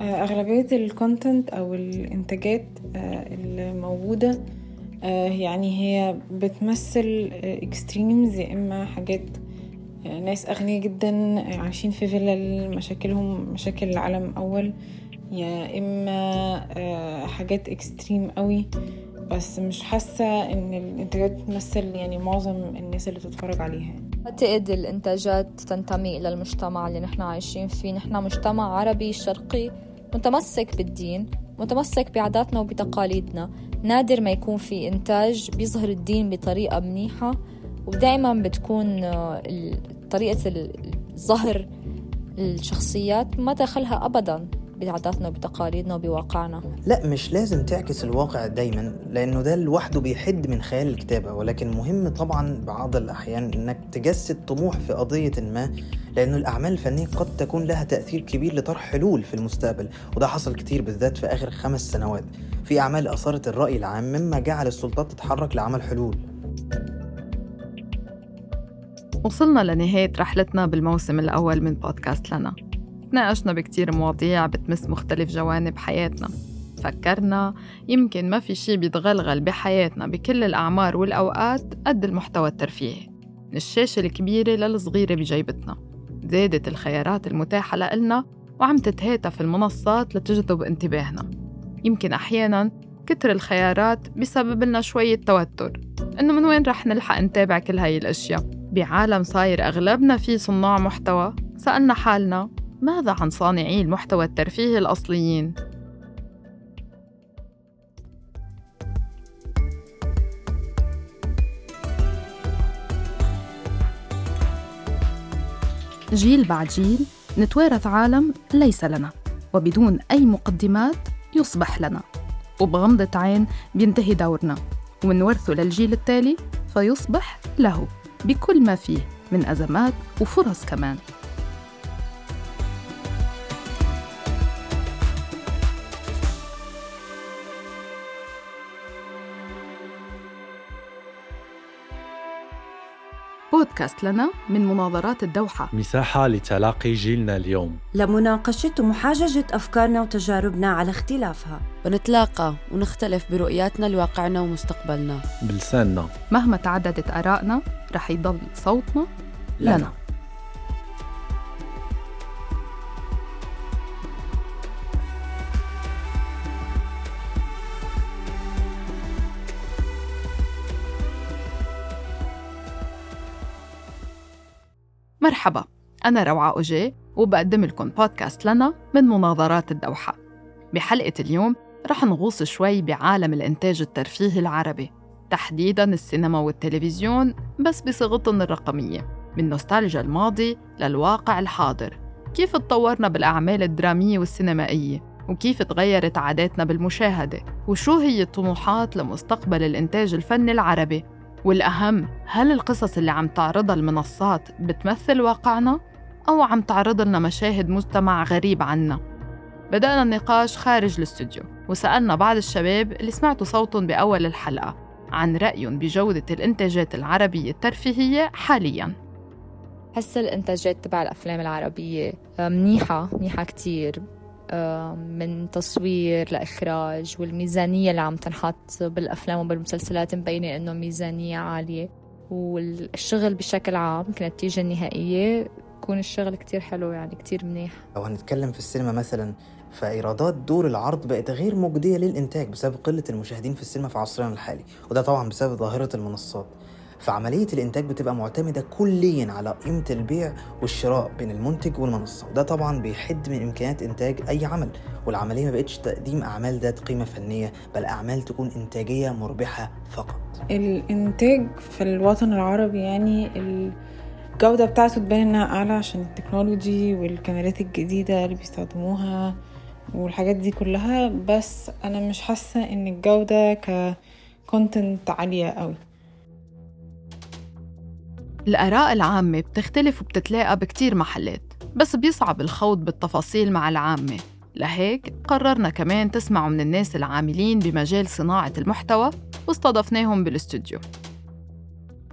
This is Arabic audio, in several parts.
آه، أغلبية ال content أو الإنتاجات آه، الموجودة آه، يعني هي بتمثل extremes يا إما حاجات ناس أغنياء جدا عايشين في فيلل مشاكلهم مشاكل العالم أول يا إما حاجات extreme قوي. بس مش حاسة إن الإنتاجات بتمثل يعني معظم الناس اللي بتتفرج عليها. أعتقد الإنتاجات تنتمي إلى المجتمع اللي نحن عايشين فيه؟ نحن مجتمع عربي شرقي متمسك بالدين متمسك بعاداتنا وبتقاليدنا. نادر ما يكون في إنتاج بيظهر الدين بطريقة منيحة ودائما بتكون آه، طريقة الظهر الشخصيات ما دخلها أبدا. بعاداتنا وبتقاليدنا وبواقعنا. لا مش لازم تعكس الواقع دايما لأنه ده لوحده بيحد من خيال الكتابة ولكن مهم طبعا بعض الأحيان إنك تجسد طموح في قضية ما لأنه الأعمال الفنية قد تكون لها تأثير كبير لطرح حلول في المستقبل وده حصل كتير بالذات في آخر خمس سنوات. في أعمال أثارت الرأي العام مما جعل السلطات تتحرك لعمل حلول. وصلنا لنهاية رحلتنا بالموسم الأول من بودكاست لنا. تناقشنا بكتير مواضيع بتمس مختلف جوانب حياتنا. فكرنا يمكن ما في شي بيتغلغل بحياتنا بكل الأعمار والأوقات قد المحتوى الترفيهي. من الشاشة الكبيرة للصغيرة بجيبتنا. زادت الخيارات المتاحة لإلنا وعم تتهاتف المنصات لتجذب انتباهنا. يمكن أحياناً كتر الخيارات بسبب لنا شوية توتر. إنه من وين رح نلحق نتابع كل هاي الأشياء؟ بعالم صاير أغلبنا فيه صناع محتوى. سألنا حالنا ماذا عن صانعي المحتوى الترفيهي الأصليين؟ جيل بعد جيل نتوارث عالم ليس لنا وبدون أي مقدمات يصبح لنا وبغمضة عين بينتهي دورنا ومنورثه للجيل التالي فيصبح له بكل ما فيه من أزمات وفرص كمان بودكاست لنا من مناظرات الدوحة. مساحة لتلاقي جيلنا اليوم. لمناقشة ومحاججة أفكارنا وتجاربنا على اختلافها. بنتلاقى ونختلف برؤياتنا لواقعنا ومستقبلنا. بلساننا. مهما تعددت آرائنا رح يضل صوتنا لنا, لنا. مرحبا أنا روعة أوجي وبقدم لكم بودكاست لنا من مناظرات الدوحة. بحلقة اليوم رح نغوص شوي بعالم الإنتاج الترفيهي العربي تحديداً السينما والتلفزيون بس بصيغتهم الرقمية من نوستالجيا الماضي للواقع الحاضر. كيف تطورنا بالأعمال الدرامية والسينمائية؟ وكيف تغيرت عاداتنا بالمشاهدة؟ وشو هي الطموحات لمستقبل الإنتاج الفني العربي؟ والأهم هل القصص اللي عم تعرضها المنصات بتمثل واقعنا؟ أو عم تعرض لنا مشاهد مجتمع غريب عنا؟ بدأنا النقاش خارج الاستوديو وسألنا بعض الشباب اللي سمعتوا صوتهم بأول الحلقة عن رأيهم بجودة الإنتاجات العربية الترفيهية حالياً. حس الإنتاجات تبع الأفلام العربية منيحة منيحة كتير. من تصوير لإخراج والميزانية اللي عم تنحط بالأفلام وبالمسلسلات مبينة إنه ميزانية عالية. والشغل بشكل عام كنتيجة النهائية يكون الشغل كتير حلو يعني كتير منيح. لو هنتكلم في السينما مثلا فإيرادات دور العرض بقت غير مجدية للإنتاج بسبب قلة المشاهدين في السينما في عصرنا الحالي. وده طبعا بسبب ظاهرة المنصات. فعملية الإنتاج بتبقى معتمدة كليا على قيمة البيع والشراء بين المنتج والمنصة. وده طبعا بيحد من إمكانيات إنتاج أي عمل. والعملية ما بقتش تقديم أعمال ذات قيمة فنية بل أعمال تكون إنتاجية مربحة فقط. الإنتاج في الوطن العربي يعني الجودة بتاعته تبان إنها أعلى عشان التكنولوجي والكاميرات الجديدة اللي بيستخدموها والحاجات دي كلها. بس أنا مش حاسة إن الجودة ككونتنت عالية قوي الآراء العامة بتختلف وبتتلاقى بكتير محلات بس بيصعب الخوض بالتفاصيل مع العامة. لهيك قررنا كمان تسمعوا من الناس العاملين بمجال صناعة المحتوى واستضفناهم بالاستوديو.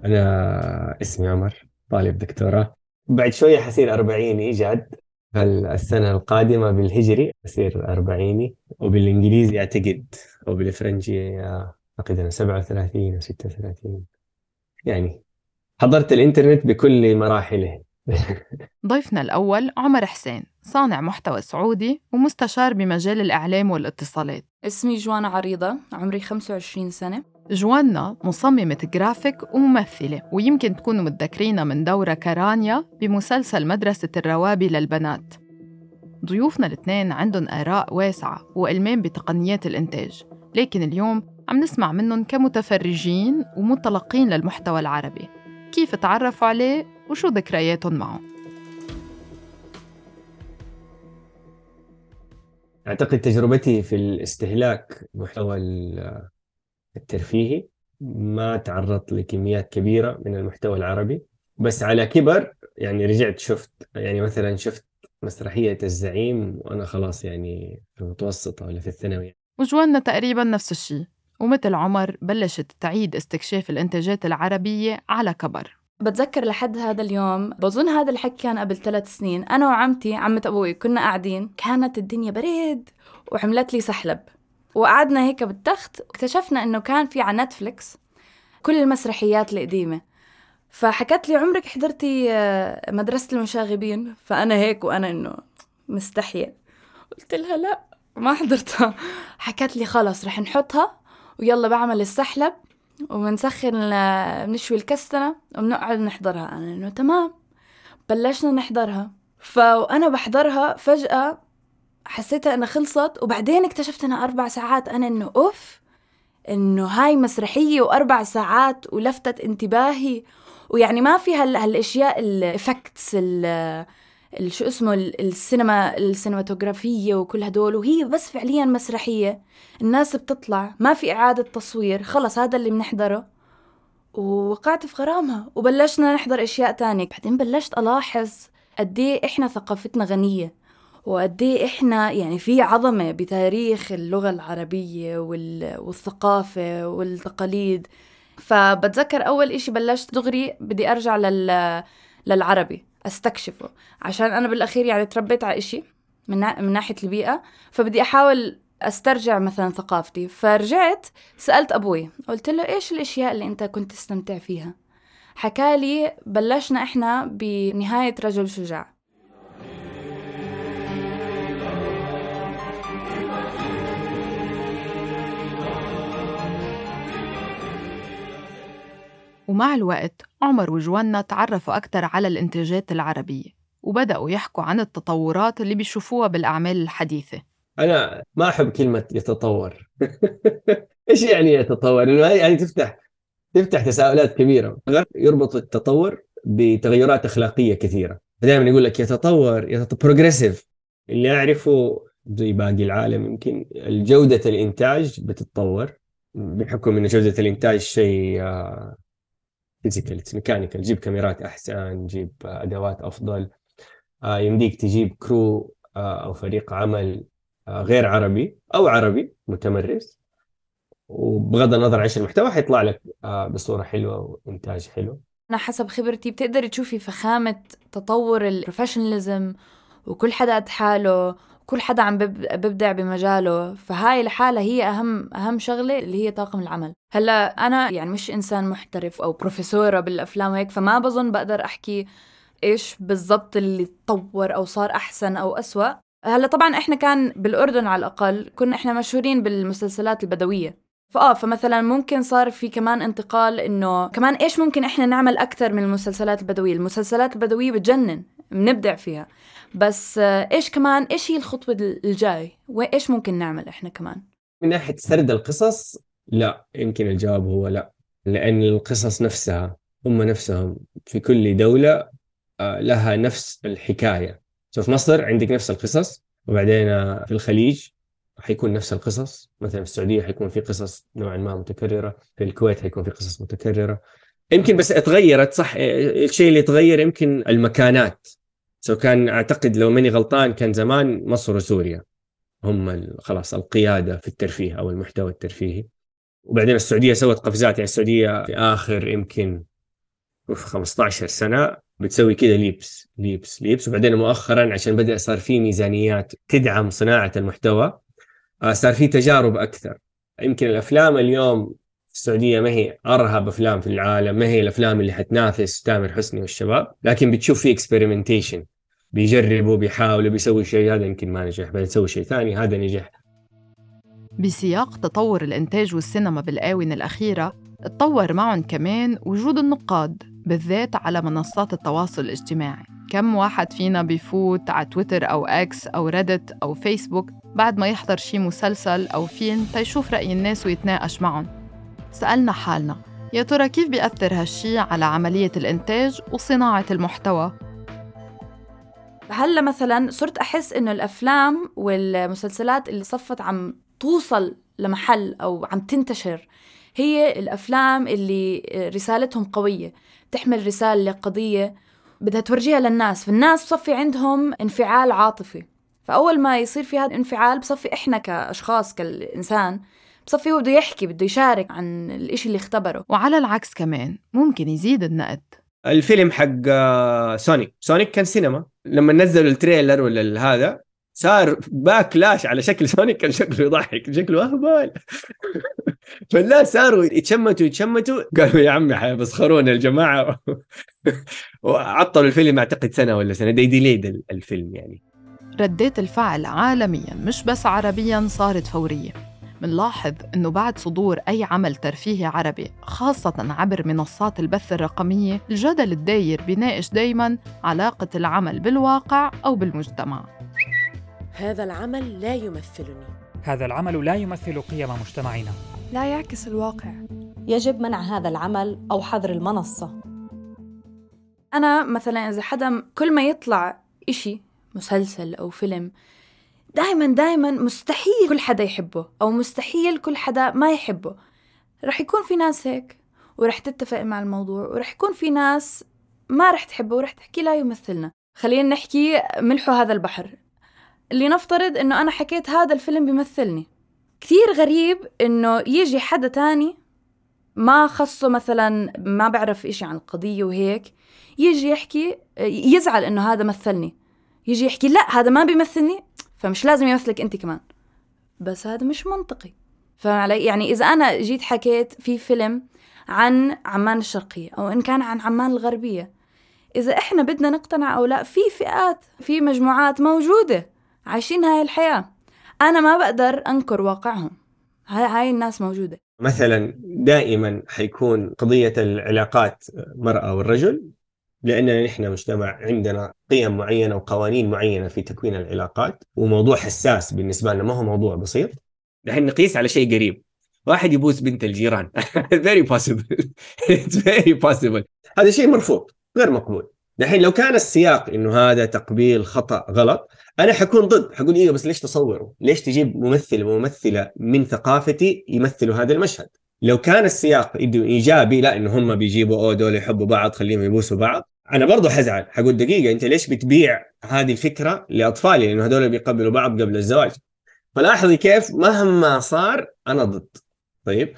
أنا اسمي عمر طالب دكتوراه. بعد شوية حصير أربعيني جد. السنة القادمة بالهجري أصير أربعيني وبالإنجليزي أعتقد أو بالفرنجي أعتقد أنا 37 أو 36 يعني حضرت الإنترنت بكل مراحله. ضيفنا الأول عمر حسين صانع محتوى سعودي ومستشار بمجال الإعلام والاتصالات. اسمي جوانا عريضة عمري 25 سنة. جوانا مصممة جرافيك وممثلة ويمكن تكونوا متذكرينها من دورة كرانيا بمسلسل مدرسة الروابي للبنات. ضيوفنا الاثنين عندهم آراء واسعة وإلمام بتقنيات الإنتاج لكن اليوم عم نسمع منهم كمتفرجين ومتلقين للمحتوى العربي. كيف تعرفوا عليه وشو ذكرياتهم معه. أعتقد تجربتي في الاستهلاك محتوى الترفيهي ما تعرضت لكميات كبيرة من المحتوى العربي. بس على كبر يعني رجعت شفت يعني مثلا شفت مسرحية الزعيم وأنا خلاص يعني في المتوسطة ولا في الثانوي. وجوانا تقريبا نفس الشيء. ومثل عمر بلشت تعيد استكشاف الإنتاجات العربية على كبر. بتذكر لحد هذا اليوم بظن هذا الحكي كان قبل ثلاث سنين. أنا وعمتي عمة أبوي كنا قاعدين. كانت الدنيا بريد وعملت لي سحلب. وقعدنا هيك بالتخت واكتشفنا إنه كان في على نتفليكس كل المسرحيات القديمة. فحكت لي عمرك حضرتي آه، مدرسة المشاغبين؟ فأنا هيك وأنا إنه مستحية قلت لها لا ما حضرتها. حكت لي خلص رح نحطها. ويلا بعمل السحلب وبنسخن بنشوي الكستنة وبنقعد نحضرها. أنا إنه تمام. بلشنا نحضرها. فأنا بحضرها فجأة حسيتها إنها خلصت وبعدين اكتشفت إنها أربع ساعات. أنا إنه أوف إنه هاي مسرحية وأربع ساعات ولفتت انتباهي. ويعني ما في هالأشياء الافكتس شو اسمه السينما السينماتوغرافية وكل هدول وهي بس فعليا مسرحية. الناس بتطلع ما في إعادة تصوير خلص هذا اللي بنحضره. ووقعت في غرامها وبلشنا نحضر أشياء تانية. بعدين بلشت ألاحظ قد إيه إحنا ثقافتنا غنية وقد إيه إحنا يعني في عظمة بتاريخ اللغة العربية والثقافة والتقاليد. فبتذكر أول إشي بلشت دغري بدي أرجع لل... للعربي. أستكشفه. عشان أنا بالأخير يعني تربيت على إشي من, نا... من ناحية البيئة فبدي أحاول أسترجع مثلا ثقافتي. فرجعت سألت أبوي قلت له إيش الأشياء اللي أنت كنت تستمتع فيها؟ حكالي بلشنا إحنا بنهاية رجل شجاع. ومع الوقت عمر وجوانا تعرفوا أكثر على الإنتاجات العربية وبدأوا يحكوا عن التطورات اللي بيشوفوها بالأعمال الحديثة. أنا ما أحب كلمة يتطور. إيش يعني يتطور؟ يعني تفتح تفتح تساؤلات كبيرة. يربط التطور بتغيرات أخلاقية كثيرة. دائما يقول لك يتطور يتطور progressive اللي أعرفه زي باقي العالم يمكن جودة الإنتاج بتتطور بحكم أن جودة الإنتاج شيء physical mechanical جيب كاميرات أحسن جيب أدوات أفضل آه، يمديك تجيب crew آه، أو فريق عمل آه، غير عربي أو عربي متمرس وبغض النظر عن المحتوى حيطلع لك بصورة حلوة وإنتاج حلو. أنا حسب خبرتي بتقدري تشوفي فخامة تطور البروفيشناليزم وكل حدا قد حاله كل حدا عم ببدع بمجاله فهاي لحالها هي أهم أهم شغلة اللي هي طاقم العمل. هلأ أنا يعني مش إنسان محترف أو بروفيسوره بالأفلام وهيك فما بظن بقدر أحكي إيش بالضبط اللي تطور أو صار أحسن أو أسوأ. هلأ طبعا إحنا كان بالأردن على الأقل كنا إحنا مشهورين بالمسلسلات البدوية. فآه فمثلا ممكن صار في كمان انتقال إنه كمان إيش ممكن إحنا نعمل أكثر من المسلسلات البدوية؟ المسلسلات البدوية بتجنن بنبدع فيها. بس إيش كمان إيش هي الخطوة الجاي؟ وإيش ممكن نعمل إحنا كمان؟ من ناحية سرد القصص لا يمكن الجواب هو لا. لأن القصص نفسها هم نفسهم في كل دولة آه، لها نفس الحكاية. في مصر عندك نفس القصص وبعدين آه، في الخليج حيكون نفس القصص. مثلا في السعودية حيكون في قصص نوعا ما متكررة في الكويت حيكون في قصص متكررة. يمكن بس اتغيرت صح؟ الشيء اللي تغير يمكن المكانات. سو كان أعتقد لو ماني غلطان كان زمان مصر وسوريا هم خلاص القيادة في الترفيه أو المحتوى الترفيهي. وبعدين السعودية سوت قفزات يعني السعودية في آخر يمكن في 15 سنة بتسوي كده leaps leaps leaps. وبعدين مؤخرا عشان بدأ صار في ميزانيات تدعم صناعة المحتوى آه، صار في تجارب أكثر. يمكن الأفلام اليوم السعودية ما هي أرهب أفلام في العالم ما هي الأفلام اللي حتنافس تامر حسني والشباب لكن بتشوف في experimentation بيجربوا بيحاولوا بيسوي شيء هذا يمكن ما نجح بعدين يسوي شيء ثاني هذا نجح. بسياق تطور الإنتاج والسينما بالآونة الأخيرة تطور معهم كمان وجود النقاد بالذات على منصات التواصل الاجتماعي. كم واحد فينا بيفوت على تويتر أو أكس أو ريدت أو فيسبوك بعد ما يحضر شي مسلسل أو فيلم تيشوف رأي الناس ويتناقش معهم. سألنا حالنا. يا ترى كيف بيأثر هالشي على عملية الإنتاج وصناعة المحتوى؟ هلأ مثلا صرت أحس إنه الأفلام والمسلسلات اللي صفت عم توصل لمحل أو عم تنتشر هي الأفلام اللي رسالتهم قوية تحمل رسالة قضية بدها تورجيها للناس فالناس بصفي عندهم انفعال عاطفي. فأول ما يصير في هذا الانفعال بصفي إحنا كأشخاص كالإنسان بصفي هو بده يحكي بده يشارك عن الإشي اللي اختبره. وعلى العكس كمان ممكن يزيد النقد. الفيلم حق آه، سونيك. سونيك كان سينما. لما نزلوا التريلر ولا هذا صار backlash على شكل سونيك كان شكله يضحك. شكله أهبل. فالناس صاروا يتشمتوا يتشمتوا. قالوا يا عمي حيمسخرونا الجماعة. وعطلوا الفيلم أعتقد سنة ولا سنة. they delayed الفيلم يعني. ردات الفعل عالميا مش بس عربيا صارت فورية. منلاحظ إنه بعد صدور أي عمل ترفيهي عربي خاصة عبر منصات البث الرقمية الجدل الداير بيناقش دايما علاقة العمل بالواقع أو بالمجتمع. هذا العمل لا يمثلني. هذا العمل لا يمثل قيم مجتمعنا. لا يعكس الواقع. يجب منع هذا العمل أو حظر المنصة. أنا مثلا إذا حدا كل ما يطلع إشي مسلسل أو فيلم دائما دائما مستحيل كل حدا يحبه أو مستحيل كل حدا ما يحبه. رح يكون في ناس هيك ورح تتفق مع الموضوع ورح يكون في ناس ما رح تحبه ورح تحكي لا يمثلنا. خلينا نحكي ملحوا هذا البحر. اللي نفترض إنه أنا حكيت هذا الفيلم بيمثلني. كثير غريب إنه يجي حدا تاني ما خصه مثلا ما بعرف إشي عن القضية وهيك يجي يحكي يزعل إنه هذا مثلني. يجي يحكي لا هذا ما بيمثلني. فمش لازم يمثلك انت كمان. بس هذا مش منطقي. فاهم علي يعني إذا أنا جيت حكيت في فيلم عن عمان الشرقية أو إن كان عن عمان الغربية إذا إحنا بدنا نقتنع أو لا في فئات في مجموعات موجودة عايشين هاي الحياة. أنا ما بقدر أنكر واقعهم. هاي, هاي الناس موجودة. مثلا دائما حيكون قضية العلاقات المرأة والرجل لأننا نحن مجتمع عندنا قيم معينة وقوانين معينة في تكوين العلاقات وموضوع حساس بالنسبة لنا ما هو موضوع بسيط. الحين نقيس على شيء قريب. واحد يبوس بنت الجيران. Very possible. It's very possible. هذا شيء مرفوض غير مقبول. الحين لو كان السياق إنه هذا تقبيل خطأ غلط أنا حكون ضد. حقول أيوه بس ليش تصوروا؟ ليش تجيب ممثل وممثلة من ثقافتي يمثلوا هذا المشهد؟ لو كان السياق إيجابي لا إنه هم بيجيبوا أو دول يحبوا بعض خليهم يبوسوا بعض. أنا برضه حزعل حقول دقيقة أنت ليش بتبيع هذه الفكرة لأطفالي؟ لأنه هذول بيقبلوا بعض قبل الزواج. فلاحظي كيف مهما صار أنا ضد. طيب؟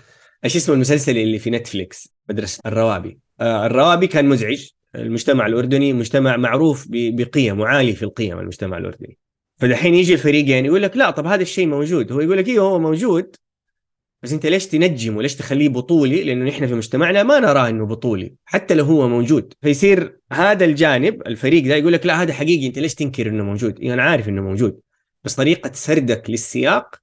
إيش اسمه المسلسل اللي في نتفليكس؟ مدرسة الروابي. آه الروابي كان مزعج. المجتمع الأردني مجتمع معروف بقيم وعالي في القيم المجتمع الأردني. فدحين يجي الفريق يعني يقول لك لا طب هذا الشيء موجود. هو يقول لك أيوه هو موجود بس انت ليش تنجمه ليش تخليه بطولي؟ لأنه نحن في مجتمعنا ما نراه إنه بطولي حتى لو هو موجود. فيصير هذا الجانب الفريق ده يقول لك لا هذا حقيقي انت ليش تنكر إنه موجود؟ يعني أنا عارف إنه موجود بس طريقة سردك للسياق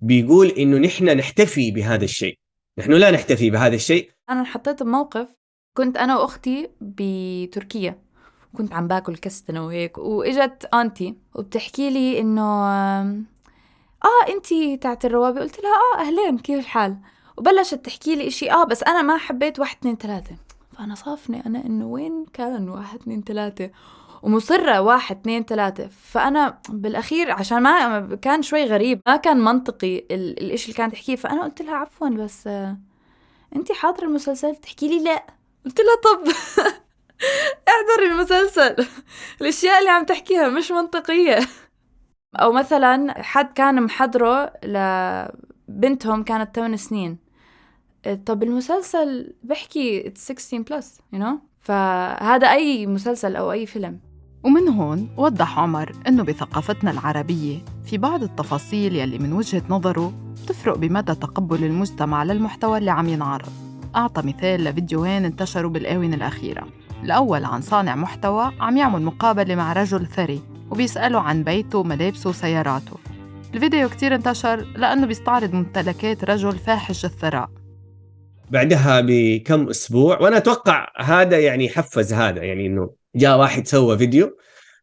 بيقول إنه نحن نحتفي بهذا الشيء. نحن لا نحتفي بهذا الشيء. أنا حطيت بموقف كنت أنا وأختي بتركيا كنت عم باكل كستنة وهيك وإجت آنتي وبتحكي لي إنه آه أنتي تاعت الروابي. قلت لها آه أهلين كيف الحال؟ وبلشت تحكي لي إشي. آه بس أنا ما حبيت واحد اثنين ثلاثة. فأنا صافني أنا إنه وين كان واحد اثنين ثلاثة؟ ومصرة واحد اثنين ثلاثة. فأنا بالأخير عشان ما كان شوي غريب ما كان منطقي الإشي اللي كانت تحكيه. فأنا قلت لها عفوا بس آه أنت حاضرة المسلسل؟ تحكي لي لا. قلت لها طب احضري المسلسل. الأشياء اللي عم تحكيها مش منطقية. أو مثلا حد كان محضره لبنتهم كانت 8 سنين. طب المسلسل بحكي 16 plus you know فهذا أي مسلسل أو أي فيلم. ومن هون وضح عمر إنه بثقافتنا العربية في بعض التفاصيل يلي من وجهة نظره بتفرق بمدى تقبل المجتمع للمحتوى اللي عم ينعرض. أعطى مثال لفيديوهين انتشروا بالآونة الأخيرة. الأول عن صانع محتوى عم يعمل مقابلة مع رجل ثري. وبيسأله عن بيته وملابسه وسياراته. الفيديو كتير انتشر لأنه بيستعرض ممتلكات رجل فاحش الثراء. بعدها بكم أسبوع وأنا أتوقع هذا يعني حفز هذا يعني إنه جاء واحد سوى فيديو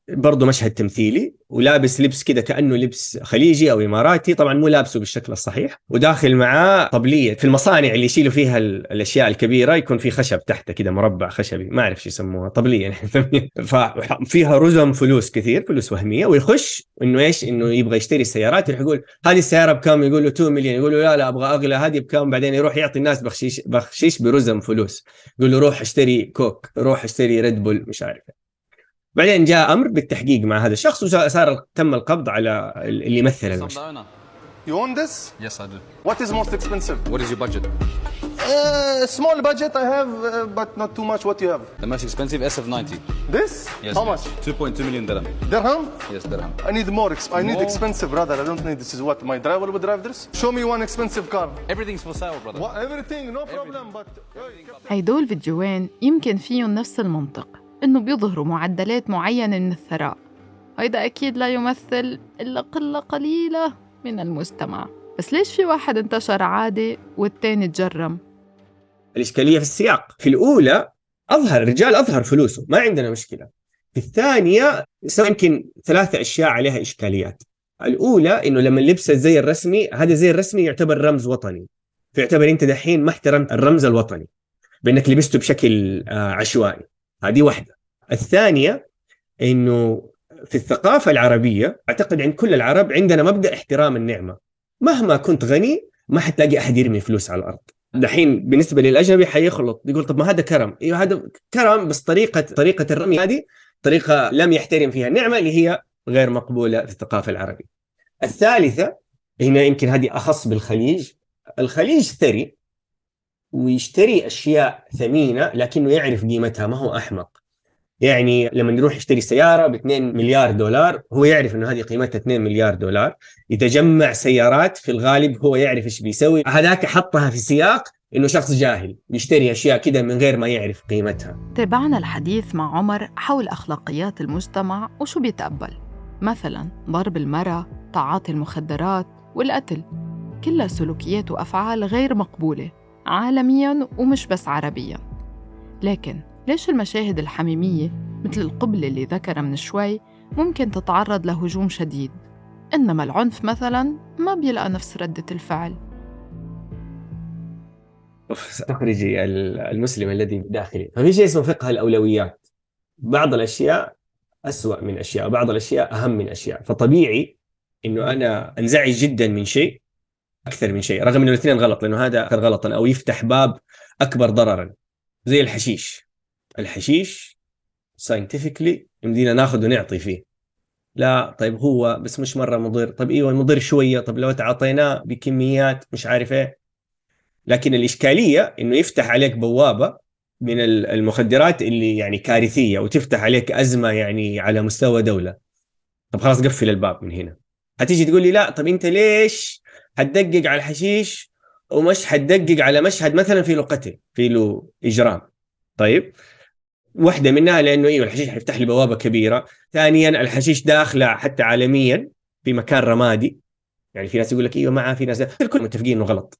برضه مشهد تمثيلي ولابس لبس كده كأنه لبس خليجي أو إماراتي طبعا مو لابسه بالشكل الصحيح. وداخل معاه طبلية في المصانع اللي يشيلوا فيها الأشياء الكبيرة يكون في خشب تحته كده مربع خشبي ما أعرف شو يسموها طبلية ففيها رزم فلوس كثير فلوس وهمية ويخش إنه إيش؟ إنه يبغى يشتري السيارات يروح يقول هذه السيارة بكم يقول له 2 مليون يقول له لا لا أبغى أغلى هذه بكم بعدين يروح يعطي الناس بخشيش بخشيش برزم فلوس. يقول له روح اشتري كوك روح اشتري ريد بول مش عارف. بعدين جاء أمر بالتحقيق مع هذا الشخص وصار تم القبض على اللي يمثل المشهد You own this? Yes, I do. What is most expensive? What is your budget? Uh, small budget I have, uh, but not too much. What you have? The most expensive SF90. This? Yes. How much? 2.2 million dirham. Dirham? Yes, dirham. I need more. Ex- I need More? expensive, brother. I don't need this. Is what my driver would drive this? Show me one expensive car. Everything's for sale, brother. What, everything, no problem. But هيدول فيديوهين يمكن فيهم نفس المنطق إنه بيظهروا معدلات معينة من الثراء. هيدا أكيد لا يمثل إلا قلة قليلة من المجتمع بس ليش في واحد انتشر عادي والتاني تجرم؟ الإشكالية في السياق. في الأولى أظهر الرجال أظهر فلوسه ما عندنا مشكلة. في الثانية سوى يمكن ثلاثة أشياء عليها إشكاليات. الأولى إنه لما لبس الزي الرسمي هذا الزي الرسمي يعتبر رمز وطني. فيعتبر أنت دحين ما احترمت الرمز الوطني بأنك لبسته بشكل آه، عشوائي. هذه واحدة. الثانية إنه في الثقافة العربية أعتقد عند كل العرب عندنا مبدأ احترام النعمة. مهما كنت غني ما حتلاقي أحد يرمي فلوس على الأرض. دحين بالنسبة للأجنبي حيخلط يقول طب ما هذا كرم؟ أيوه هذا كرم بس طريقة طريقة الرمي هذه طريقة لم يحترم فيها النعمة اللي هي غير مقبولة في الثقافة العربية. الثالثة هنا يمكن هذه أخص بالخليج. الخليج ثري ويشتري أشياء ثمينة لكنه يعرف قيمتها. ما هو أحمق. يعني لما يروح يشتري سيارة ب 2 مليار دولار هو يعرف إنه هذه قيمتها 2 مليار دولار. يتجمع سيارات في الغالب هو يعرف إيش بيسوي. هذاك حطها في سياق إنه شخص جاهل. بيشتري أشياء كده من غير ما يعرف قيمتها. تابعنا الحديث مع عمر حول أخلاقيات المجتمع وشو بيتقبل. مثلا ضرب المرأة تعاطي المخدرات والقتل. كلها سلوكيات وأفعال غير مقبولة. عالميا ومش بس عربيا. لكن ليش المشاهد الحميمية مثل القبلة اللي ذكرها من شوي ممكن تتعرض لهجوم شديد؟ إنما العنف مثلا ما بيلقى نفس ردة الفعل. تخرجي المسلم الذي بداخلي ففي شيء اسمه فقه الأولويات. بعض الأشياء أسوأ من أشياء بعض الأشياء أهم من أشياء. فطبيعي إنه أنا أنزعج جدا من شيء أكثر من شيء رغم إنه الاثنين غلط لأنه هذا أكثر غلطا أو يفتح باب أكبر ضررا. زي الحشيش. الحشيش ساينتفكلي يمدينا ناخذ ونعطي فيه. لا طيب هو بس مش مرة مضر. طيب إيوه مضر شوية. طيب لو تعاطيناه بكميات مش عارف إيه. لكن الإشكالية إنه يفتح عليك بوابة من المخدرات اللي يعني كارثية وتفتح عليك أزمة يعني على مستوى دولة. طب خلاص قفل الباب من هنا. هتيجي تقول لي لا طب أنت ليش حتدقق على الحشيش ومش حتدقق على مشهد مثلا في له قتل في له إجرام. طيب؟ واحدة منها لأنه أيوه الحشيش حيفتح لي بوابة كبيرة. ثانيا الحشيش داخلة حتى عالميا في مكان رمادي. يعني في ناس يقول لك أيوه معاه في ناس الكل متفقين إنه غلط.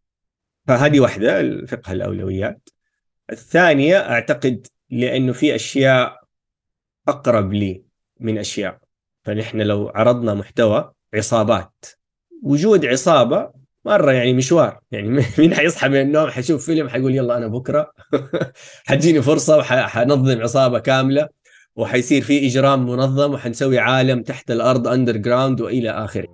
فهذه واحدة فقه الأولويات. الثانية أعتقد لأنه في أشياء أقرب لي من أشياء. فنحن لو عرضنا محتوى عصابات. وجود عصابة مرة يعني مشوار. يعني مين حيصحى من النوم؟ حيشوف فيلم حيقول يلا أنا بكرة. حتجيني فرصة وحنظم عصابة كاملة وحيصير في إجرام منظم وحنسوي عالم تحت الأرض underground وإلى آخره.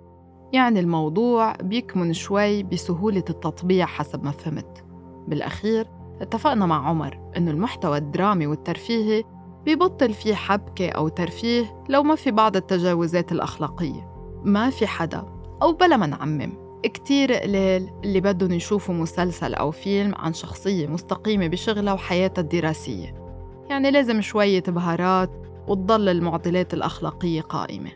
يعني الموضوع بيكمن شوي بسهولة التطبيع حسب ما فهمت. بالأخير اتفقنا مع عمر إنه المحتوى الدرامي والترفيهي بيبطل فيه حبكة أو ترفيه لو ما في بعض التجاوزات الأخلاقية. ما في حدا أو بلا ما نعمم. كتير قليل اللي بدهم يشوفوا مسلسل أو فيلم عن شخصية مستقيمة بشغلها وحياتها الدراسية. يعني لازم شوية بهارات وتضل المعضلات الأخلاقية قائمة.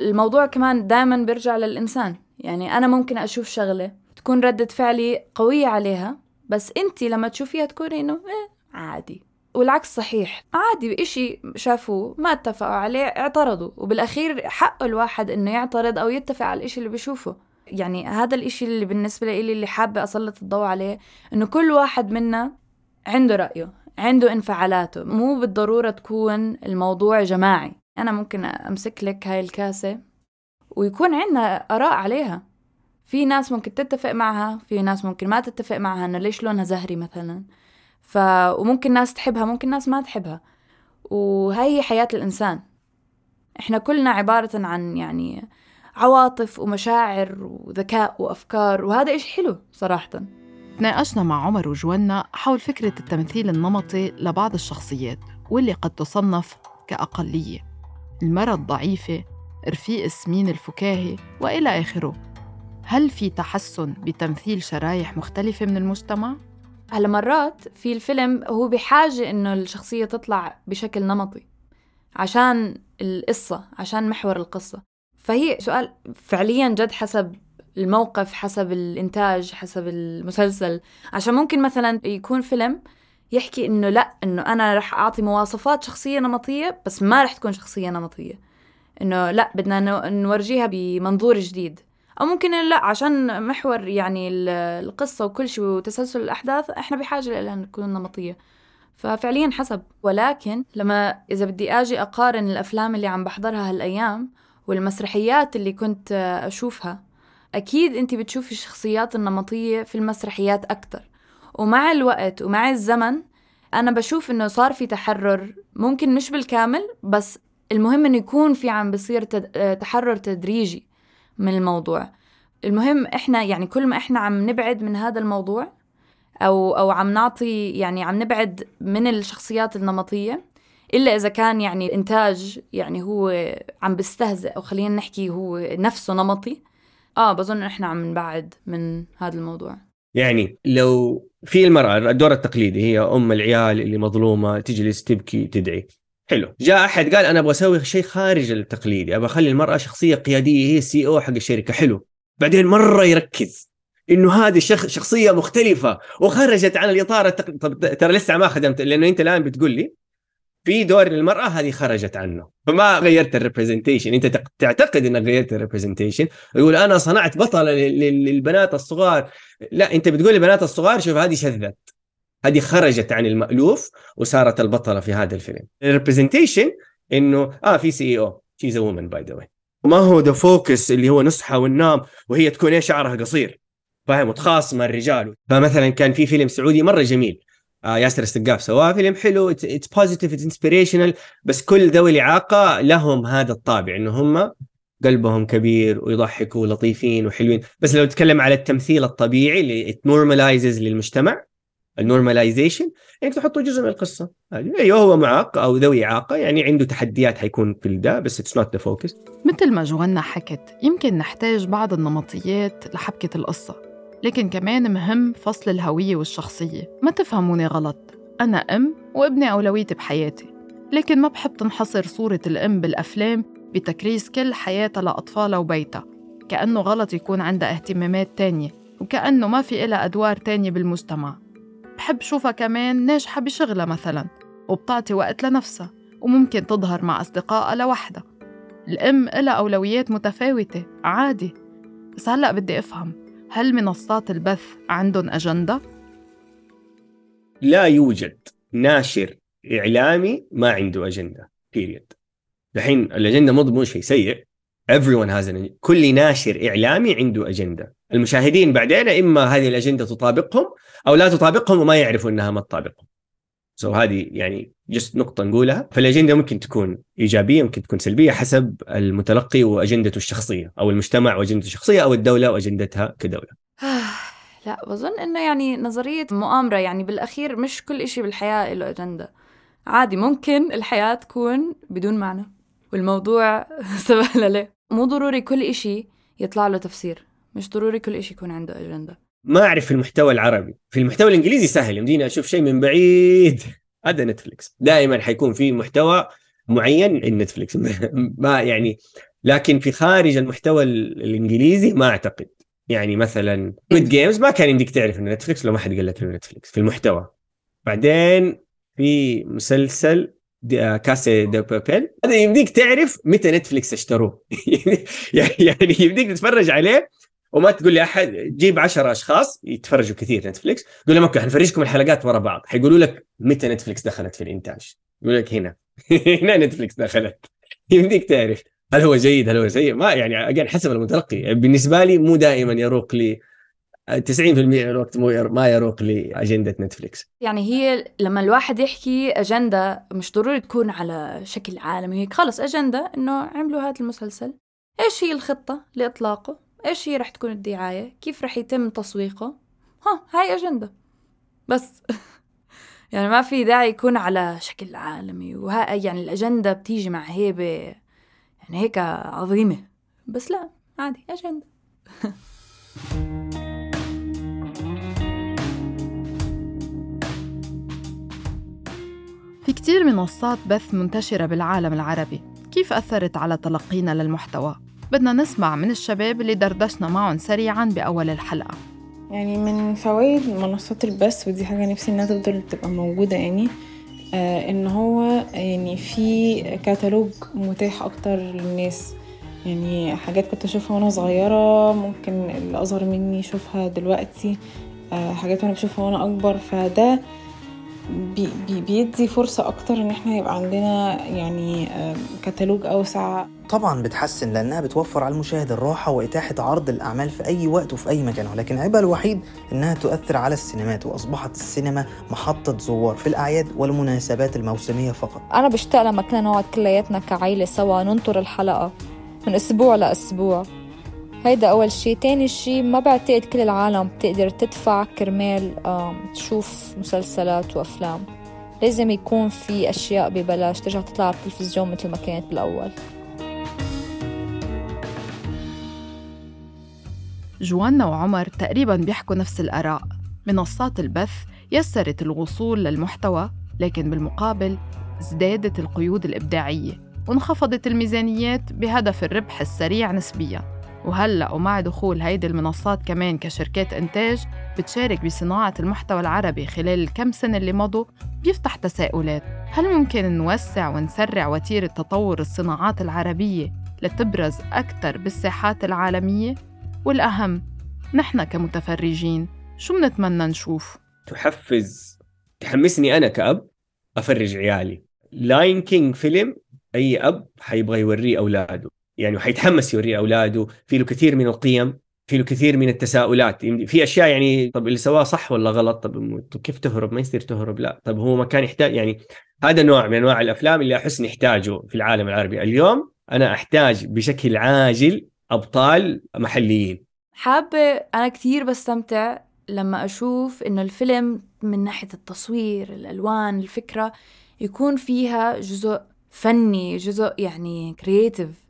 الموضوع كمان دائما بيرجع للإنسان. يعني أنا ممكن أشوف شغلة تكون ردة فعلي قوية عليها بس أنت لما تشوفيها تكوني إنه إيه عادي. والعكس صحيح. عادي إشي شافوه ما اتفقوا عليه اعترضوا. وبالأخير حق الواحد إنه يعترض أو يتفق على الإشي اللي بيشوفه. يعني هذا الإشي اللي بالنسبة لي اللي حابة أسلط الضوء عليه إنه كل واحد منا عنده رأيه عنده انفعالاته. مو بالضرورة تكون الموضوع جماعي. أنا ممكن أمسك لك هاي الكاسة ويكون عندنا آراء عليها. في ناس ممكن تتفق معها في ناس ممكن ما تتفق معها إنه ليش لونها زهري مثلا؟ ف... وممكن ناس تحبها ممكن ناس ما تحبها. وهي حياة الإنسان. إحنا كلنا عبارة عن يعني عواطف ومشاعر وذكاء وأفكار وهذا إشي حلو صراحةً. تناقشنا مع عمر وجوانا حول فكرة التمثيل النمطي لبعض الشخصيات واللي قد تصنف كأقلية. المرأة الضعيفة رفيق السمين الفكاهي وإلى آخره. هل في تحسن بتمثيل شرايح مختلفة من المجتمع؟ هلا مرات في الفيلم هو بحاجة إنه الشخصية تطلع بشكل نمطي عشان القصة عشان محور القصة. فهي سؤال فعليا جد حسب الموقف حسب الإنتاج حسب المسلسل. عشان ممكن مثلا يكون فيلم يحكي إنه لأ إنه أنا رح أعطي مواصفات شخصية نمطية بس ما رح تكون شخصية نمطية. إنه لأ بدنا نورجيها بمنظور جديد. أو ممكن لا عشان محور يعني القصة وكل شيء وتسلسل الأحداث إحنا بحاجة لها تكون نمطية. ففعليا حسب. ولكن لما إذا بدي أجي أقارن الأفلام اللي عم بحضرها هالأيام والمسرحيات اللي كنت أشوفها أكيد أنت بتشوفي الشخصيات النمطية في المسرحيات أكتر. ومع الوقت ومع الزمن أنا بشوف إنه صار في تحرر ممكن مش بالكامل بس المهم إنه يكون في عم بصير تحرر تدريجي. من الموضوع. المهم إحنا يعني كل ما إحنا عم نبعد من هذا الموضوع أو أو عم نعطي يعني عم نبعد من الشخصيات النمطية إلا إذا كان يعني إنتاج يعني هو عم بيستهزئ أو خلينا نحكي هو نفسه نمطي آه بظن إحنا عم نبعد من هذا الموضوع. يعني لو في المرأة الدور التقليدي هي أم العيال اللي مظلومة تجلس تبكي تدعي. حلو. جاء أحد قال أنا أبغى أسوي شيء خارج التقليدي أبغى أخلي المرأة شخصية قيادية هي السي أو حق الشركة. حلو. بعدين مرة يركز إنه هذه شخ... شخصية مختلفة وخرجت عن الإطار التق... طب ترى لسه ما خدمت لأنه أنت الآن بتقول لي في دور للمرأة هذه خرجت عنه. فما غيرت ال representation أنت تعتقد إنك غيرت ال representation يقول أنا صنعت بطلة للبنات الصغار. لا أنت بتقول للبنات الصغار شوف هذه شذت. هذه خرجت عن المألوف وصارت البطلة في هذا الفيلم. ال representation إنه آه في see oh she's a woman by the way وما هو the focus اللي هو نصحى وننام وهي تكون إيه شعرها قصير. فاهم؟ وتخاصم الرجال. فمثلا كان في فيلم سعودي مرة جميل. آه ياسر السقاف سواه. فيلم حلو. it's positive it's inspirational بس كل ذوي الإعاقة لهم هذا الطابع إنه هم قلبهم كبير ويضحكوا ولطيفين وحلوين. بس لو تتكلم على التمثيل الطبيعي اللي normalizes للمجتمع ال normalization انك تحطه جزء من القصة. أيوه هو معاق أو ذوي إعاقة يعني عنده تحديات حيكون في الدا بس it's not the focus مثل ما جوانا حكت يمكن نحتاج بعض النمطيات لحبكة القصة. لكن كمان مهم فصل الهوية والشخصية. ما تفهموني غلط. أنا أم وابني أولويتي بحياتي. لكن ما بحب تنحصر صورة الأم بالأفلام بتكريس كل حياتها لأطفالها وبيتها. كأنه غلط يكون عندها اهتمامات تانية وكأنه ما في إلها أدوار تانية بالمجتمع. بحب شوفها كمان ناجحة بشغلها مثلا وبتعطي وقت لنفسها وممكن تظهر مع أصدقائها لوحدها. الأم إلها أولويات متفاوتة عادي. بس هلأ بدي أفهم هل منصات البث عندهم أجندة؟ لا يوجد. ناشر إعلامي ما عنده أجندة بيريد الحين الأجندة مو شيء سيء. Everyone has an كل ناشر إعلامي عنده أجندة. المشاهدين بعدين إما هذه الأجندة تطابقهم أو لا تطابقهم وما يعرفوا أنها ما تطابقهم. سو so هذه يعني جست نقطة نقولها. فالأجندة ممكن تكون إيجابية ممكن تكون سلبية حسب المتلقي وأجندته الشخصية أو المجتمع وأجندته الشخصية أو الدولة وأجندتها كدولة. لا بظن إنه يعني نظرية مؤامرة يعني بالأخير مش كل إشي بالحياة له أجندة. عادي ممكن الحياة تكون بدون معنى والموضوع سبهللة مو ضروري كل إشي يطلع له تفسير. مش ضروري كل إشي يكون عنده أجندة. ما أعرف في المحتوى العربي. في المحتوى الإنجليزي سهل يمديني أشوف شيء من بعيد. هذا نتفليكس. دائما حيكون في محتوى معين عند نتفليكس. ما يعني لكن في خارج المحتوى ال- الإنجليزي ما أعتقد. يعني مثلا Squid Games ما كان يمديك تعرف إنه نتفليكس لو ما حد قال لك إنه نتفليكس في المحتوى. بعدين في مسلسل La Casa de Papel هذا يمديك تعرف متى نتفليكس اشتروه. يعني يمديك تتفرج عليه وما تقول لي أحد جيب 10 أشخاص يتفرجوا كثير نتفليكس قول لهم okay حنفرجكم الحلقات ورا بعض. حيقولوا لك متى نتفليكس دخلت في الإنتاج. يقول لك هنا. هنا نتفليكس دخلت. يمديك تعرف هل هو جيد هل هو سيء. ما يعني أجل حسب المتلقي. بالنسبة لي مو دائما يروق لي 90% من الوقت مو ما يروق لي أجندة نتفليكس. يعني هي لما الواحد يحكي أجندة مش ضروري تكون على شكل عالمي. هيك خلص أجندة إنه عملوا هذا المسلسل. إيش هي الخطة لإطلاقه؟ إيش هي رح تكون الدعاية؟ كيف رح يتم تسويقه؟ ها هاي أجندة. بس. يعني ما في داعي يكون على شكل عالمي وها يعني الأجندة بتيجي مع هيبة يعني هيك عظيمة. بس لا عادي أجندة. في كتير منصات بث منتشرة بالعالم العربي. كيف أثرت على تلقينا للمحتوى؟ بدنا نسمع من الشباب اللي دردشنا معهم سريعاً بأول الحلقة. يعني من فوائد منصات البث ودي حاجة نفسي إنها تفضل تبقى موجودة يعني آه إن هو يعني في كتالوج متاح أكتر للناس. يعني حاجات كنت أشوفها وأنا صغيرة ممكن اللي أصغر مني يشوفها دلوقتي آه حاجات أنا بشوفها وأنا أكبر. فده بي بي بيدي فرصة أكتر إن إحنا يبقى عندنا يعني كتالوج أوسع. طبعا بتحسن لأنها بتوفر على المشاهد الراحة وإتاحة عرض الأعمال في أي وقت وفي أي مكان ولكن عيبها الوحيد إنها تؤثر على السينمات وأصبحت السينما محطة زوار في الأعياد والمناسبات الموسمية فقط. أنا بشتاق لما كنا نقعد كلياتنا كعيلة سوا ننطر الحلقة من أسبوع لأسبوع. هيدا أول شي. تاني شي ما بعتقد كل العالم بتقدر تدفع كرمال تشوف مسلسلات وأفلام. لازم يكون في أشياء ببلاش ترجع تطلع على التلفزيون مثل ما كانت بالأول. جوانا وعمر تقريبا بيحكوا نفس الآراء. منصات البث يسرت الوصول للمحتوى لكن بالمقابل ازدادت القيود الإبداعية وانخفضت الميزانيات بهدف الربح السريع نسبياً. وهلأ ومع دخول هيدي المنصات كمان كشركات إنتاج بتشارك بصناعة المحتوى العربي خلال الكم سنة اللي مضوا بيفتح تساؤلات هل ممكن نوسع ونسرع وتيرة تطور الصناعات العربية لتبرز أكثر بالساحات العالمية؟ والأهم نحن كمتفرجين شو منتمنى نشوف؟ تحفز تحمسني أنا كأب أفرج عيالي Lion King فيلم أي أب حيبغى يوريه أولاده يعني حيتحمس يوريه أولاده في له كثير من القيم في له كثير من التساؤلات. في أشياء يعني طب اللي سواه صح ولا غلط؟ طب كيف تهرب؟ ما يصير تهرب لا. طب هو ما كان يحتاج يعني هذا نوع من أنواع الأفلام اللي أحس نحتاجه في العالم العربي. اليوم أنا أحتاج بشكل عاجل أبطال محليين. حابة أنا كتير بستمتع لما أشوف إنه الفيلم من ناحية التصوير الألوان الفكرة يكون فيها جزء فني جزء يعني كرييتيف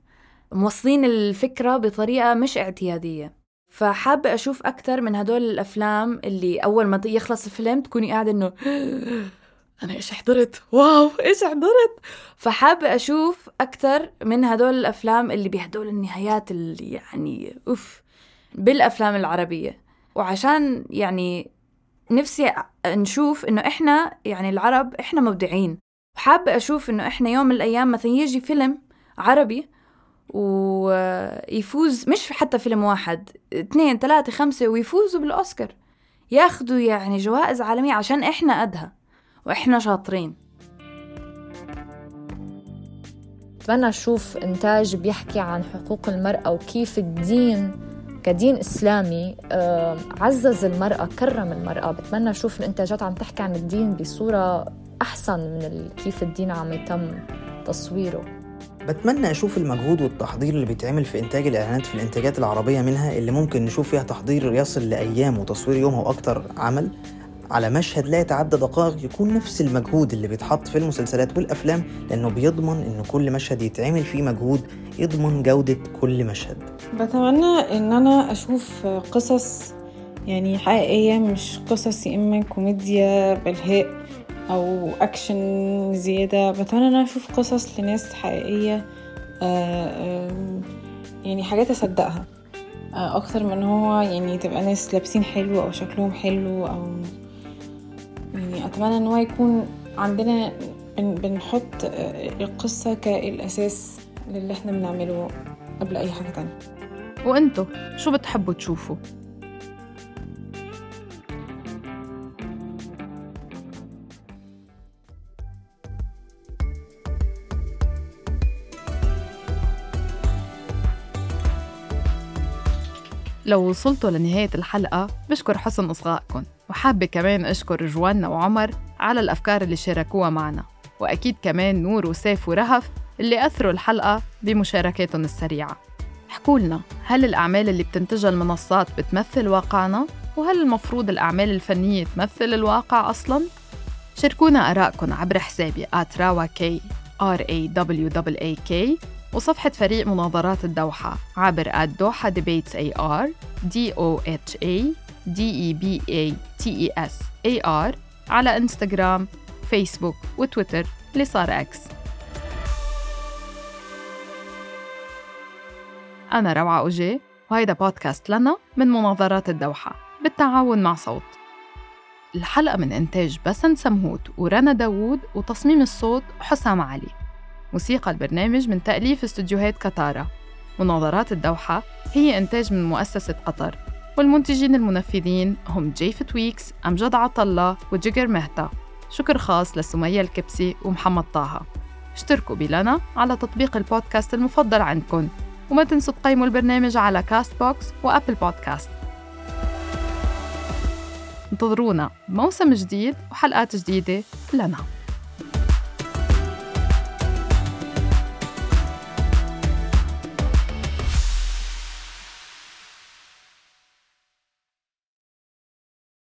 موصلين الفكرة بطريقة مش اعتيادية. فحابة أشوف أكتر من هدول الأفلام اللي أول ما يخلص الفيلم تكوني قاعدة إنه أنا إيش حضرت؟ واو! إيش حضرت؟ فحابة أشوف أكتر من هدول الأفلام اللي بهدول النهايات اللي يعني أوف! بالأفلام العربية. وعشان يعني نفسي نشوف إنه إحنا يعني العرب إحنا مبدعين. وحابه أشوف إنه إحنا يوم من الأيام مثلا يجي فيلم عربي ويفوز مش حتى فيلم واحد اثنين ثلاثة خمسة ويفوزوا بالأوسكار. ياخدوا يعني جوائز عالمية عشان إحنا قدها وإحنا شاطرين. بتمنى أشوف إنتاج بيحكي عن حقوق المرأة وكيف الدين كدين إسلامي آه، عزز المرأة كرم المرأة. بتمنى أشوف الإنتاجات عم تحكي عن الدين بصورة أحسن من كيف الدين عم يتم تصويره. بتمنى أشوف المجهود والتحضير اللي بيتعمل في إنتاج الإعلانات في الإنتاجات العربية منها اللي ممكن نشوف فيها تحضير يصل لأيام وتصوير يومها وأكتر عمل. على مشهد لا يتعدى دقائق يكون نفس المجهود اللي بيتحط في المسلسلات والأفلام لأنه بيضمن إن كل مشهد يتعمل فيه مجهود يضمن جودة كل مشهد. بتمنى إن أنا أشوف قصص يعني حقيقية مش قصص يا إما كوميديا بلهاء أو اكشن زيادة بتمنى إن أنا أشوف قصص لناس حقيقية آه، يعني حاجات أصدقها آه، أكتر من هو يعني تبقى ناس لابسين حلو أو شكلهم حلو أو يعني أتمنى إن هو يكون عندنا بن- بنحط آه، القصة كالأساس للي إحنا بنعمله قبل أي حاجة تانية وانتو شو بتحبوا تشوفوا؟ لو وصلتوا لنهاية الحلقة بشكر حسن إصغائكم وحابة كمان أشكر جوانا وعمر على الأفكار اللي شاركوها معنا وأكيد كمان نور وسيف ورهف اللي أثروا الحلقة بمشاركاتهم السريعة احكوا لنا هل الأعمال اللي بتنتجها المنصات بتمثل واقعنا؟ وهل المفروض الأعمال الفنية تمثل الواقع أصلاً؟ شاركونا آرائكم عبر حسابي @rawak R A W A K وصفحة فريق مناظرات الدوحة عبر Doha Debates AR D O H A D E B A T E S A R على انستغرام فيسبوك وتويتر اللي صار إكس أنا روعة أوجي وهيدا بودكاست لنا من مناظرات الدوحة بالتعاون مع صوت. الحلقة من إنتاج بسن سمهوت ورنا داوود وتصميم الصوت حسام علي. موسيقى البرنامج من تأليف استوديوهات كتارا مناظرات الدوحة هي إنتاج من مؤسسة قطر والمنتجين المنفذين هم جيف تويكس أمجد عطلة وجيجر مهتا. شكر خاص لسمية الكبسي ومحمد طه. اشتركوا بلنا على تطبيق البودكاست المفضل عندكم وما تنسوا تقيموا البرنامج على Castbox و Apple Podcast انتظرونا بموسم جديد وحلقات جديدة لنا.